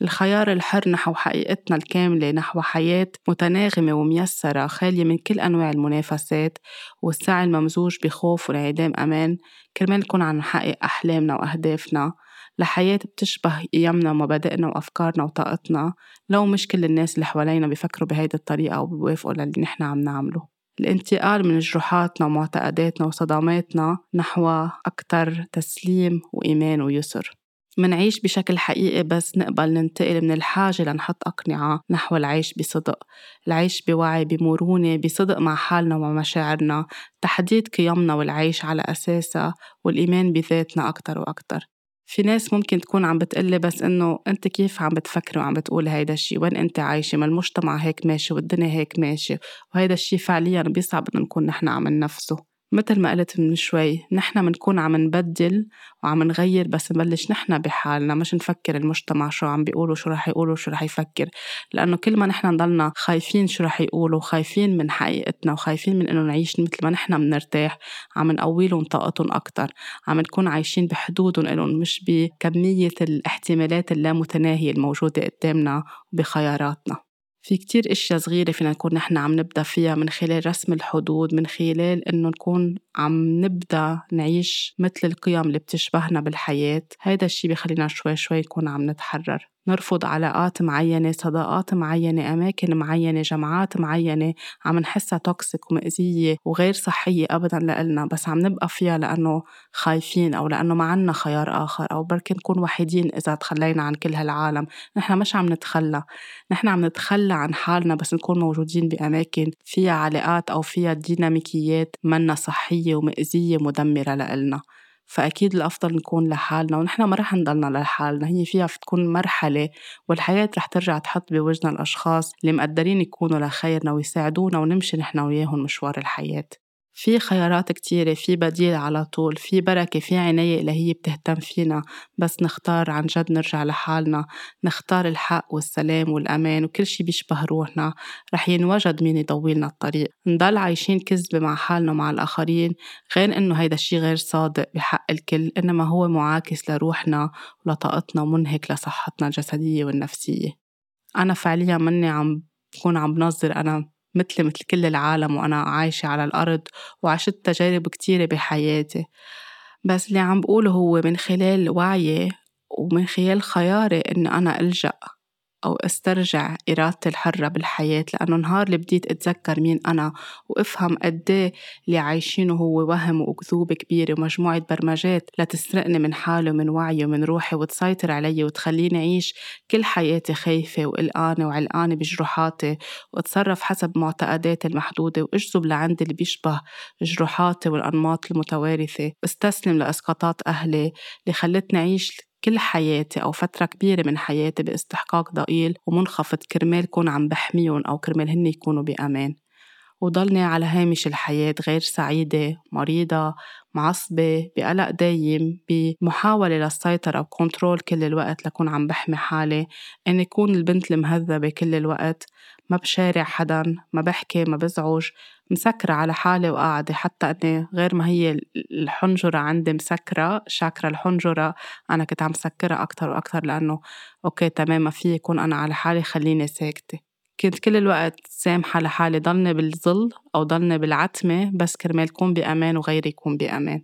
الخيار الحر نحو حقيقتنا الكاملة نحو حياة متناغمة وميسرة خالية من كل أنواع المنافسات والسعي الممزوج بخوف وانعدام أمان. كرمال نكون عم نحقق أحلامنا وأهدافنا لحياة بتشبه قيمنا ومبادئنا وأفكارنا وطاقتنا. لو مش كل الناس اللي حوالينا بيفكروا بهيدي الطريقة أو بيوافقوا للي نحن عم نعمله. الانتقال من جروحاتنا ومعتقداتنا وصدماتنا نحو أكثر تسليم وإيمان ويسر. منعيش بشكل حقيقي بس نقبل ننتقل من الحاجة لنحط أقنعة نحو العيش بصدق. العيش بوعي بمرونة بصدق مع حالنا ومع مشاعرنا. تحديد قيمنا والعيش على أساسها والإيمان بذاتنا أكتر وأكتر. في ناس ممكن تكون عم بتقلي بس إنه أنت كيف عم بتفكري وعم بتقولي هيدا الشيء وين أنت عايشة؟ ما المجتمع هيك ماشي والدنيا هيك ماشي؟ وهيدا الشيء فعليا بيصعب إنه نكون نحن عم ننفسه. مثل ما قلت من شوي نحن بنكون عم نبدل وعم نغير بس نبلش نحن بحالنا مش نفكر المجتمع شو عم بيقولوا شو رح يقولوا شو رح يفكر. لأنه كل ما نحن نضلنا خايفين شو رح يقولوا خايفين من حقيقتنا وخايفين من إنه نعيش مثل ما نحن بنرتاح عم نقوي لهم طاقتهم أكتر. عم نكون عايشين بحدودهم إلهم مش بكمية الاحتمالات اللامتناهية الموجودة قدامنا وبخياراتنا. في كتير إشياء صغيرة فينا نكون نحن عم نبدأ فيها من خلال رسم الحدود من خلال إنه نكون عم نبدأ نعيش مثل القيم اللي بتشبهنا بالحياة. هيدا الشي بخلينا شوي شوي نكون عم نتحرر. نرفض علاقات معينة صداقات معينة أماكن معينة جماعات معينة عم نحسها توكسيك ومأزية وغير صحية أبدا لإلنا بس عم نبقى فيها لأنه خايفين أو لأنه ما عنا خيار آخر أو بركي نكون وحيدين إذا تخلينا عن كل هالعالم. نحن مش عم نتخلى. نحن عم نتخلى عن حالنا بس نكون موجودين بأماكن فيها علاقات أو فيها ديناميكيات منا صحية ومأزية مدمرة لإلنا. فأكيد الأفضل نكون لحالنا ونحن ما رح نضلنا لحالنا هي فيها تكون مرحلة والحياة رح ترجع تحط بوجنا الأشخاص اللي مقدرين يكونوا لخيرنا ويساعدونا ونمشي نحن وياهم مشوار الحياة. في خيارات كتيرة في بديل على طول في بركة في عناية إلهية بتهتم فينا. بس نختار عن جد نرجع لحالنا نختار الحق والسلام والأمان وكل شي بيشبه روحنا. رح ينوجد مين يضوي لنا الطريق. نضل عايشين كذبة مع حالنا ومع الآخرين غير إنه هيدا الشي غير صادق بحق الكل إنما هو معاكس لروحنا ولطاقتنا ومنهك لصحتنا الجسدية والنفسية. أنا فعليا مني عم بكون عم بنظر أنا مثلي مثل كل العالم وأنا عايشة على الأرض وعشت تجارب كتيرة بحياتي. بس اللي عم بقوله هو من خلال وعيي ومن خلال خياري إني أنا ألجأ. أو أسترجع إرادتي الحرة بالحياة لأنه نهار اللي بديت أتذكر مين أنا وأفهم قديه اللي عايشينه هو وهم وكذوب كبيرة ومجموعة برمجات لتسرقني من حالي ومن وعي ومن روحي وتسيطر علي وتخليني أعيش كل حياتي خايفة وقلقانة وعلقانة بجروحاتي وأتصرف حسب معتقداتي المحدودة وأجذب لعندي اللي بيشبه جروحاتي والأنماط المتوارثة. واستسلم لإسقاطات أهلي اللي خلتني أعيش كل حياتي أو فترة كبيرة من حياتي باستحقاق ضئيل ومنخفض كرمال كون عم بحميهم أو كرمال هن يكونوا بأمان. وضلني على هامش الحياة غير سعيدة مريضة معصبة بقلق دايم بمحاولة للسيطرة وكنترول كل الوقت لكون عم بحمي حالي. إني كون البنت المهذبة كل الوقت ما بشارع حدا ما بحكي ما بزعج مسكرة على حالي وقاعدة. حتى أني غير ما هي الحنجرة عندي مسكرة شاكرة الحنجرة أنا كنت عم سكرها أكتر وأكتر لأنه أوكي تمام ما في يكون أنا على حالي خليني ساكتة. كنت كل الوقت سامحة لحالي ضلني بالظل أو ضلني بالعتمة بس كرمال كون بأمان وغيري يكون بأمان.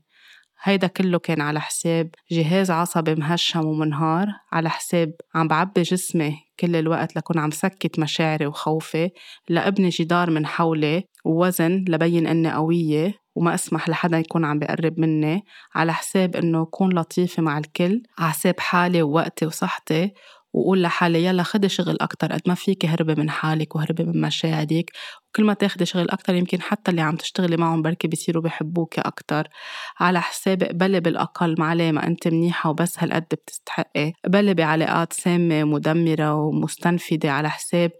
هيدا كله كان على حساب جهاز عصبي مهشم ومنهار على حساب عم بعبي جسمي كل الوقت لكون عم سكت مشاعري وخوفي لأبني جدار من حولي ووزن لبين إني قوية وما أسمح لحدا يكون عم بقرب مني على حساب إنه كون لطيفة مع الكل على حساب حالي ووقتي وصحتي وقول لحالي يلا خدي شغل أكتر قد ما فيك هربي من حالك وهربي من مشاعرك وكل ما تاخدي شغل أكتر يمكن حتى اللي عم تشتغلي معهم بركي بيصيروا بحبوكي أكتر. على حساب اقبلي بالأقل معلي ما أنت منيحة وبس هالقد بتستحقي. اقبلي بعلاقات سامة مدمرة ومستنفدة على حساب.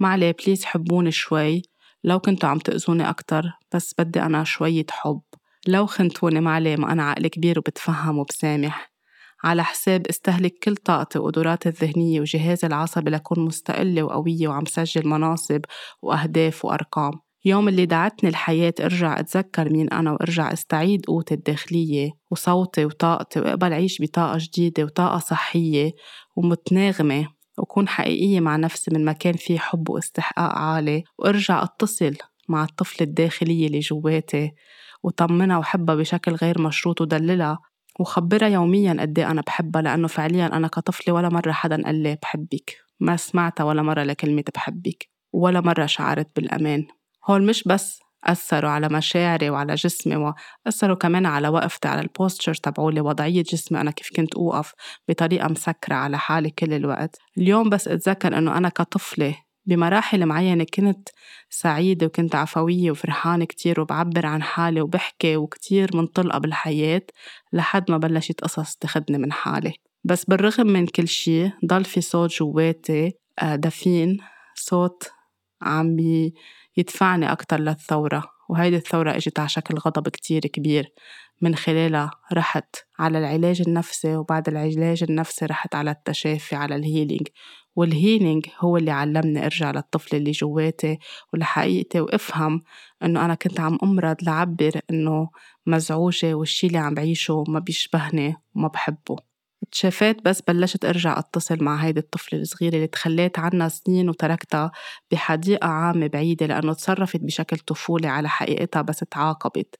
معلي بليز حبوني شوي. لو كنتوا عم تأذوني أكتر بس بدي أنا شوية حب. لو خنتوني معلي ما أنا عقل كبير وبتفهم وبسامح. على حساب استهلك كل طاقتي وقدراتي الذهنية وجهازي العصبي لكون مستقلة وقوية وعم سجل مناصب وأهداف وأرقام. يوم اللي دعتني الحياة أرجع أتذكر مين أنا وأرجع أستعيد قوتي الداخلية وصوتي وطاقتي وأقبل عيش بطاقة جديدة وطاقة صحية ومتناغمة وكون حقيقية مع نفسي من مكان فيه حب واستحقاق عالي وأرجع أتصل مع الطفل الداخلية اللي جواتي وطمنها وحبها بشكل غير مشروط ودللها وخبرها يوميا قد إيه أنا بحبها لأنه فعليا أنا كطفلة ولا مرة حدا قال لي بحبك. ما سمعتها ولا مرة لكلمة بحبك ولا مرة شعرت بالأمان. هول مش بس أثروا على مشاعري وعلى جسمي وأثروا كمان على وقفتي على البوستشر تبعولي وضعية جسمي. أنا كيف كنت أوقف بطريقة مسكرة على حالي كل الوقت. اليوم بس أتذكر أنه أنا كطفلة بمراحل معينة كنت سعيدة وكنت عفوية وفرحانة كتير وبعبر عن حالي وبحكي وكتير منطلقة بالحياة لحد ما بلشت قصص تاخدني من حالي. بس بالرغم من كل شي ضل في صوت جواتي آه، دفين صوت عم يدفعني أكتر للثورة وهيدي الثورة إجت على شكل غضب كتير كبير. من خلالها رحت على العلاج النفسي وبعد العلاج النفسي رحت على التشافي على ال healing وال healing هو اللي علمني أرجع للطفل اللي جواتي ولحقيقتي وأفهم إنه أنا كنت عم أمرض لعبر إنه مزعوجة والشي اللي عم بعيشه ما بيشبهني وما بحبه. تشافيت بس بلشت أرجع أتصل مع هيدي الطفلة الصغيرة اللي تخليت عنها سنين وتركتها بحديقة عامة بعيدة لأنه تصرفت بشكل طفولي على حقيقتها بس تعاقبت.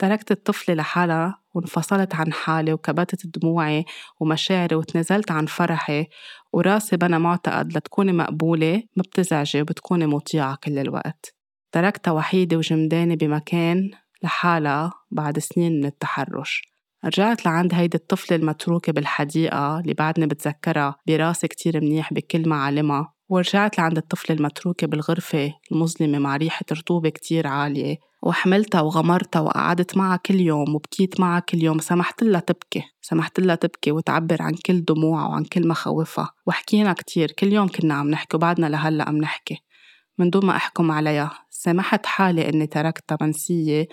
تركت الطفلة لحالها وانفصلت عن حالي وكبتت دموعي ومشاعري وتنازلت عن فرحي. وراسي بنى معتقد لتكوني مقبولة ما بتزعجي وبتكوني مطيعة كل الوقت. تركتها وحيدة وجمدانة بمكان لحالها بعد سنين من التحرش. رجعت لعند هيدي الطفلة المتروكة بالحديقة اللي بعدني بتذكرها براسي كتير منيح بكل معالمها ورجعت لعند الطفلة المتروكة بالغرفة المظلمة مع ريحة رطوبة كتير عالية وحملتها وغمرتها وقعدت معها كل يوم وبكيت معها كل يوم سمحت لها تبكي سمحت لها تبكي وتعبر عن كل دموعها وعن كل مخاوفها وحكينا كتير كل يوم كنا عم نحكي وبعدنا لهلأ عم نحكي. من دون ما أحكم عليها سمحت حالي إني تركتها منسية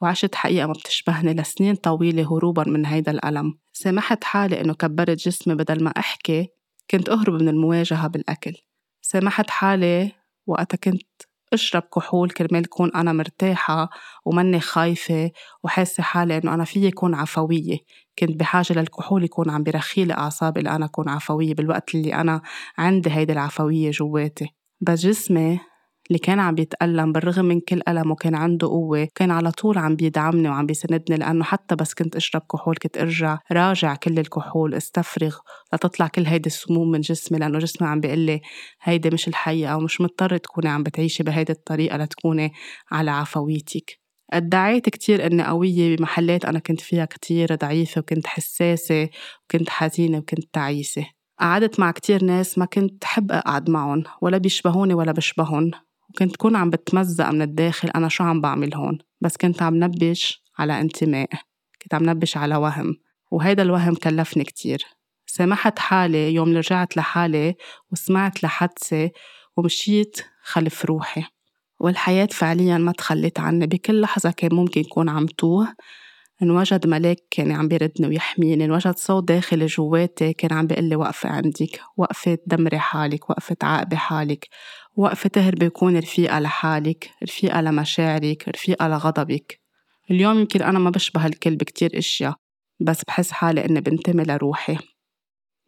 وعشت حقيقة ما بتشبهني لسنين طويلة هروبا من هيدا الألم. سمحت حالي إنه كبرت جسمي بدل ما أحكي كنت أهرب من المواجهة بالأكل. سمحت حالي وقتها كنت أشرب كحول كرمال كون أنا مرتاحة ومني خايفة وحاسة حالي إنه أنا فيي كون عفوية. كنت بحاجة للكحول يكون عم بيرخي لي أعصابي لأنا أكون عفوية بالوقت اللي أنا عندي هيدي العفوية جواتي. بس جسمي اللي كان عم بيتألم بالرغم من كل ألمه كان عنده قوة كان على طول عم بيدعمني وعم بيسندني لأنه حتى بس كنت أشرب كحول كنت أرجع راجع كل الكحول أستفرغ لتطلع كل هيدي السموم من جسمي لأنه جسمي عم بيقول لي هيدي مش الحقيقة ومش مضطرة تكوني عم بتعيشي بهيدي الطريقة لتكوني على عفويتك. ادعيت كتير إني قوية بمحلات أنا كنت فيها كتير ضعيفة وكنت حساسة وكنت حزينة وكنت تعيسة. قعدت مع كتير ناس ما كنت حب أقعد معهم ولا بيشبهوني ولا بشبهن وكنت كون عم بتمزق من الداخل أنا شو عم بعمل هون؟ بس كنت عم نبش على انتماء كنت عم نبش على وهم وهيدا الوهم كلفني كتير. سامحت حالي يوم رجعت لحالي وسمعت لحدثي ومشيت خلف روحي. والحياة فعليا ما تخلت عني بكل لحظة كان ممكن يكون عم توه. انوجد ملاك كان عم بيردني ويحميني انوجد صوت داخلي جواتي كان عم بيقول لي وقفي عندك وقفي تدمري حالك وقفي تعاقبي حالك. وقفي تهربي وكوني رفيقة لحالك رفيقة لمشاعرك رفيقة لغضبك. اليوم يمكن أنا ما بشبه الكل بكتير أشياء بس بحس حالي إني بنتمي لروحي.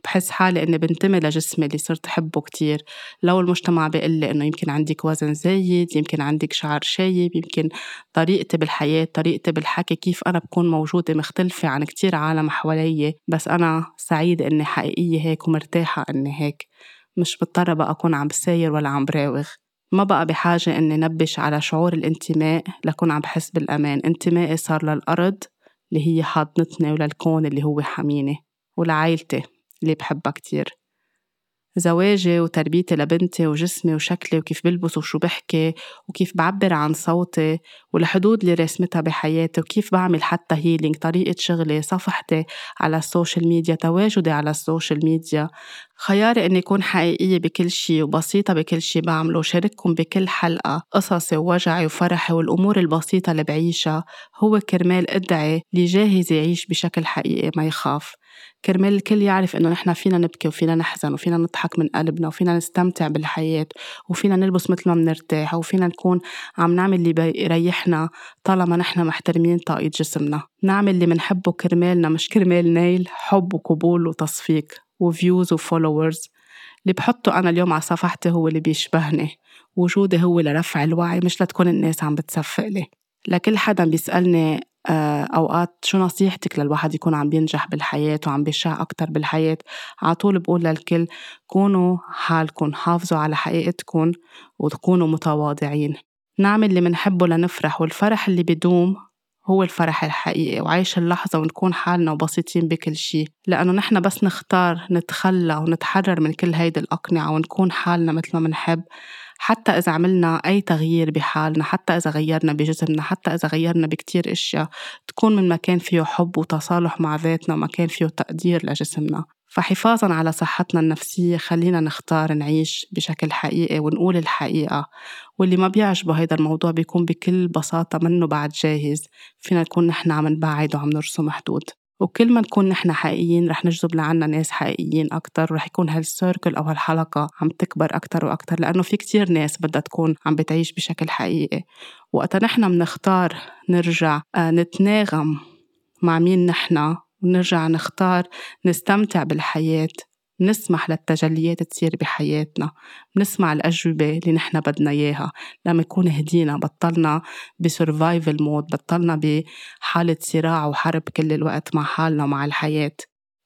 بحس حالي إني بنتمي لجسمي اللي صرت أحبه كتير. لو المجتمع بيقول لي إنه يمكن عندك وزن زايد يمكن عندك شعر شايب يمكن طريقتي بالحياة طريقتي بالحكي كيف أنا بكون موجودة مختلفة عن كتير عالم حوالي بس أنا سعيدة إني حقيقية هيك ومرتاحة إني هيك. مش مضطرة بقى أكون عم بساير ولا عم براوغ. ما بقى بحاجة إني نبش على شعور الانتماء لكون عم بحس بالأمان. انتمائي صار للأرض اللي هي حاضنتني وللكون اللي هو حميني. ولعائلتي اللي بحبها كتير. زواجي وتربيتي لبنتي وجسمي وشكلي وكيف بلبس وشو بحكي وكيف بعبر عن صوتي والحدود اللي رسمتها بحياتي وكيف بعمل حتى healing طريقة شغلي صفحتي على ال social media تواجدي على ال social media. خياري إني أكون حقيقية بكل شي وبسيطة بكل شي بعمله وشارككم بكل حلقة قصصي ووجعي وفرحي والأمور البسيطة اللي بعيشها هو كرمال أدعي اللي جاهز يعيش بشكل حقيقي ما يخاف. كرمال الكل يعرف إنه نحن فينا نبكي وفينا نحزن وفينا نضحك من قلبنا وفينا نستمتع بالحياة وفينا نلبس مثل ما بنرتاح وفينا نكون عم نعمل اللي بيريحنا طالما نحن محترمين طاقة جسمنا. نعمل اللي منحبه كرمالنا مش كرمال نيل حب وقبول وتصفيق و views و followers. اللي بحطه أنا اليوم على صفحتي هو اللي بيشبهني. وجودي هو لرفع الوعي مش لتكون الناس عم بتصفق لي. لكل حدا بيسألني أوقات شو نصيحتك للواحد يكون عم بينجح بالحياة وعم بيشع أكتر بالحياة؟ على طول بقول للكل كونوا حالكم حافظوا على حقيقتكم وتكونوا متواضعين. نعمل اللي منحبه لنفرح والفرح اللي بدوم هو الفرح الحقيقي وعيش اللحظة ونكون حالنا وبسيطين بكل شي. لأنه نحن بس نختار نتخلى ونتحرر من كل هيدي الأقنعة ونكون حالنا مثل ما منحب. حتى إذا عملنا أي تغيير بحالنا حتى إذا غيرنا بجسمنا حتى إذا غيرنا بكتير أشياء تكون من مكان فيه حب وتصالح مع ذاتنا ومكان فيه تقدير لجسمنا. فحفاظا على صحتنا النفسية خلينا نختار نعيش بشكل حقيقي ونقول الحقيقة. واللي ما بيعجبه هيدا الموضوع بيكون بكل بساطة منه بعد جاهز. فينا نكون نحن عم نبعد وعم نرسم حدود. وكل ما نكون نحن حقيقيين رح نجذب لعنا ناس حقيقيين أكتر ورح يكون هالسيركل أو هالحلقة عم تكبر أكتر وأكتر لأنه في كتير ناس بدها تكون عم بتعيش بشكل حقيقي. وقتا نحن بنختار نرجع آه، نتناغم مع مين نحن ونرجع نختار نستمتع بالحياة. نسمح للتجليات تصير بحياتنا نسمع الأجوبة اللي نحن بدنا إياها. لما يكون هدينا بطلنا ب survival mode بطلنا بحالة صراع وحرب كل الوقت مع حالنا ومع الحياة.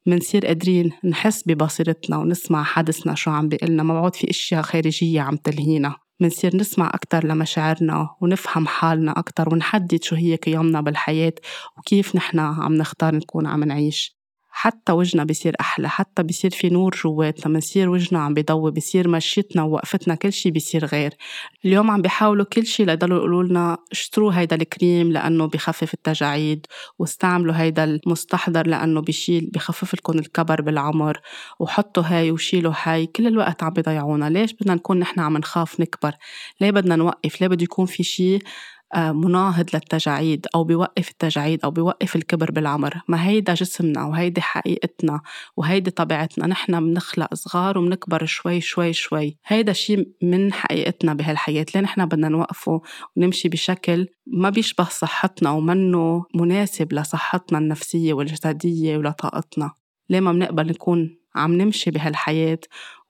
منصير قادرين نحس ببصيرتنا ونسمع حدسنا شو عم بيقلنا ما بعود في أشياء خارجية عم تلهينا. منصير نسمع أكتر لمشاعرنا ونفهم حالنا أكتر ونحدد شو هي قيمنا بالحياة وكيف نحن عم نختار نكون عم نعيش. حتى وجهنا بيصير أحلى حتى بيصير في نور جواتنا بنصير وجهنا عم بيضوي بيصير مشيتنا ووقفتنا كل شي بيصير غير. اليوم عم بيحاولوا كل شي ليضلوا يقولوا لنا اشتروا هيدا الكريم لأنه بخفف التجاعيد واستعملوا هيدا المستحضر لأنه بيشيل بخفف لكم الكبر بالعمر وحطوا هاي وشيلوا هاي. كل الوقت عم بيضيعونا. ليش بدنا نكون نحن عم نخاف نكبر؟ ليه بدنا نوقف؟ ليه بده يكون في شي آه، مناهض للتجاعيد أو بيوقف التجاعيد أو بيوقف الكبر بالعمر. ما هيدا جسمنا وهيدي حقيقتنا وهيدي طبيعتنا. نحن بنخلق صغار وبنكبر شوي شوي شوي. هيدا شيء من حقيقتنا بهالحياة. ليه نحن بدنا نوقفه ونمشي بشكل ما بيشبه صحتنا ومنه مناسب لصحتنا النفسية والجسدية ولطاقتنا؟ ليه ما بنقبل نكون عم نمشي بهالحياة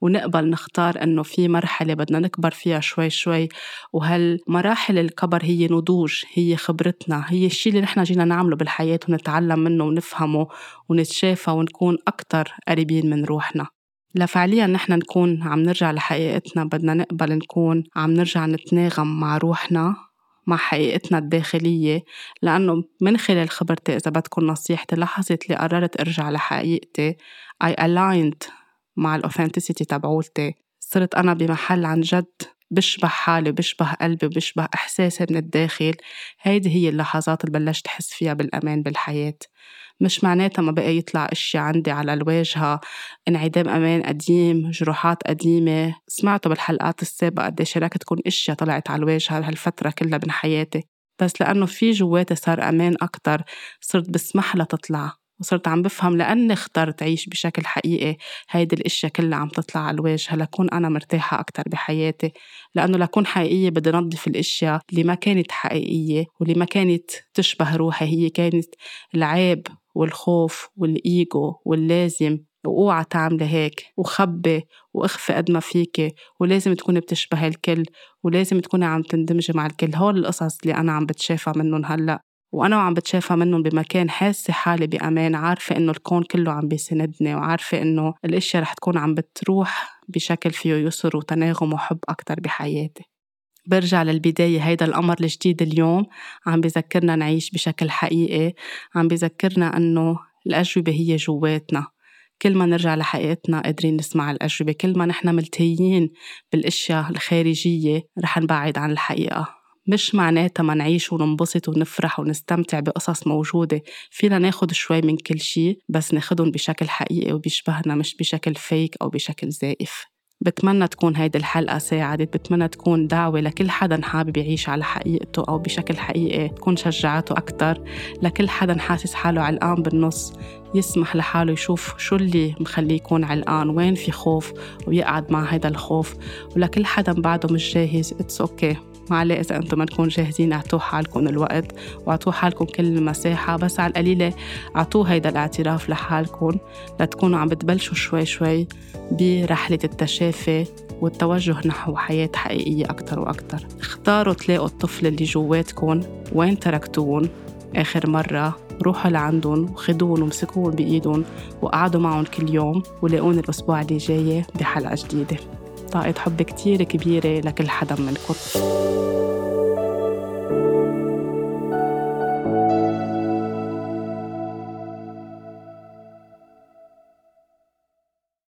ونقبل نختار إنه في مرحلة بدنا نكبر فيها شوي شوي وهالمراحل الكبر هي نضوج هي خبرتنا هي الشيء اللي نحن جينا نعمله بالحياة ونتعلم منه ونفهمه ونتشافى ونكون أكتر قريبين من روحنا. لفعليا نحن نكون عم نرجع لحقيقتنا بدنا نقبل نكون عم نرجع نتناغم مع روحنا. مع حقيقتنا الداخلية لأنه من خلال خبرتي إذا بدكم نصيحتي لحظة اللي قررت أرجع لحقيقتي I aligned مع الاوثنتسيتي تبعولتي. صرت أنا بمحل عن جد بشبه حالي وبشبه قلبي وبشبه إحساسي من الداخل. هيدي هي اللحظات اللي بلشت أحس فيها بالأمان بالحياة. مش معناتها ما بقى يطلع اشياء عندي على الواجهة انعدام أمان قديم جروحات قديمة. سمعتوا بالحلقات السابقة قديش رح تكون اشياء طلعت على الواجهة بهالفترة كلها من حياتي. بس لأنه في جواتي صار أمان أكتر صرت بسمح لها تطلع. وصرت عم بفهم لأني اخترت أعيش بشكل حقيقي. هيدي الأشياء كلها عم تطلع على الواجهة لكون أنا مرتاحة أكتر بحياتي. لأنه لكون حقيقية بدي نظف الأشياء اللي ما كانت حقيقية واللي ما كانت تشبه روحي. هي كانت العيب والخوف والإيجو واللازم وأوعى تعملي هيك وخبي وإخفي قد ما فيكي ولازم تكوني بتشبهي الكل ولازم تكوني عم تندمجي مع الكل. هول القصص اللي أنا عم بتشافى منهم هلأ. وأنا وعم بتشافى منهم بمكان حاسة حالي بأمان عارفة إنه الكون كله عم بيسندني وعارفة إنه الأشياء رح تكون عم بتروح بشكل فيه يسر وتناغم وحب أكتر بحياتي. برجع للبداية هيدا القمر الجديد اليوم عم بذكرنا نعيش بشكل حقيقي عم بذكرنا أنه الأجوبة هي جواتنا. كل ما نرجع لحقيقتنا قادرين نسمع الأجوبة كل ما نحن ملتهيين بالأشياء الخارجية رح نبعد عن الحقيقة. مش معناتها ما نعيش وننبسط ونفرح ونستمتع بقصص موجودة. فينا ناخد شوي من كل شي بس ناخدهم بشكل حقيقي وبيشبهنا مش بشكل فيك أو بشكل زائف. بتمنى تكون هيدي الحلقة ساعدت بتمنى تكون دعوة لكل حدا حابب يعيش على حقيقته أو بشكل حقيقي تكون شجعته أكتر. لكل حدا حاسس حاله علقان بالنص يسمح لحاله يشوف شو اللي مخليه يكون علقان وين في خوف ويقعد مع هيدا الخوف. ولكل حدا بعده مش جاهز it's okay okay. معليه إذا أنتم ما تكون جاهزين أعطوا حالكم الوقت وأعطوا حالكم كل المساحة بس على القليلة أعطوا هيدا الاعتراف لحالكم لتكونوا عم بتبلشوا شوي شوي برحلة التشافي والتوجه نحو حياة حقيقية أكتر وأكتر. اختاروا تلاقوا الطفل اللي جواتكم وين تركتوهم آخر مرة روحوا لعندهم وخدوهم ومسكوهم بإيدهم وقعدوا معهم كل يوم ولاقوني الأسبوع اللي جاي بحلقة جديدة. طاقة حب كتير كبيرة لكل حدا منكم.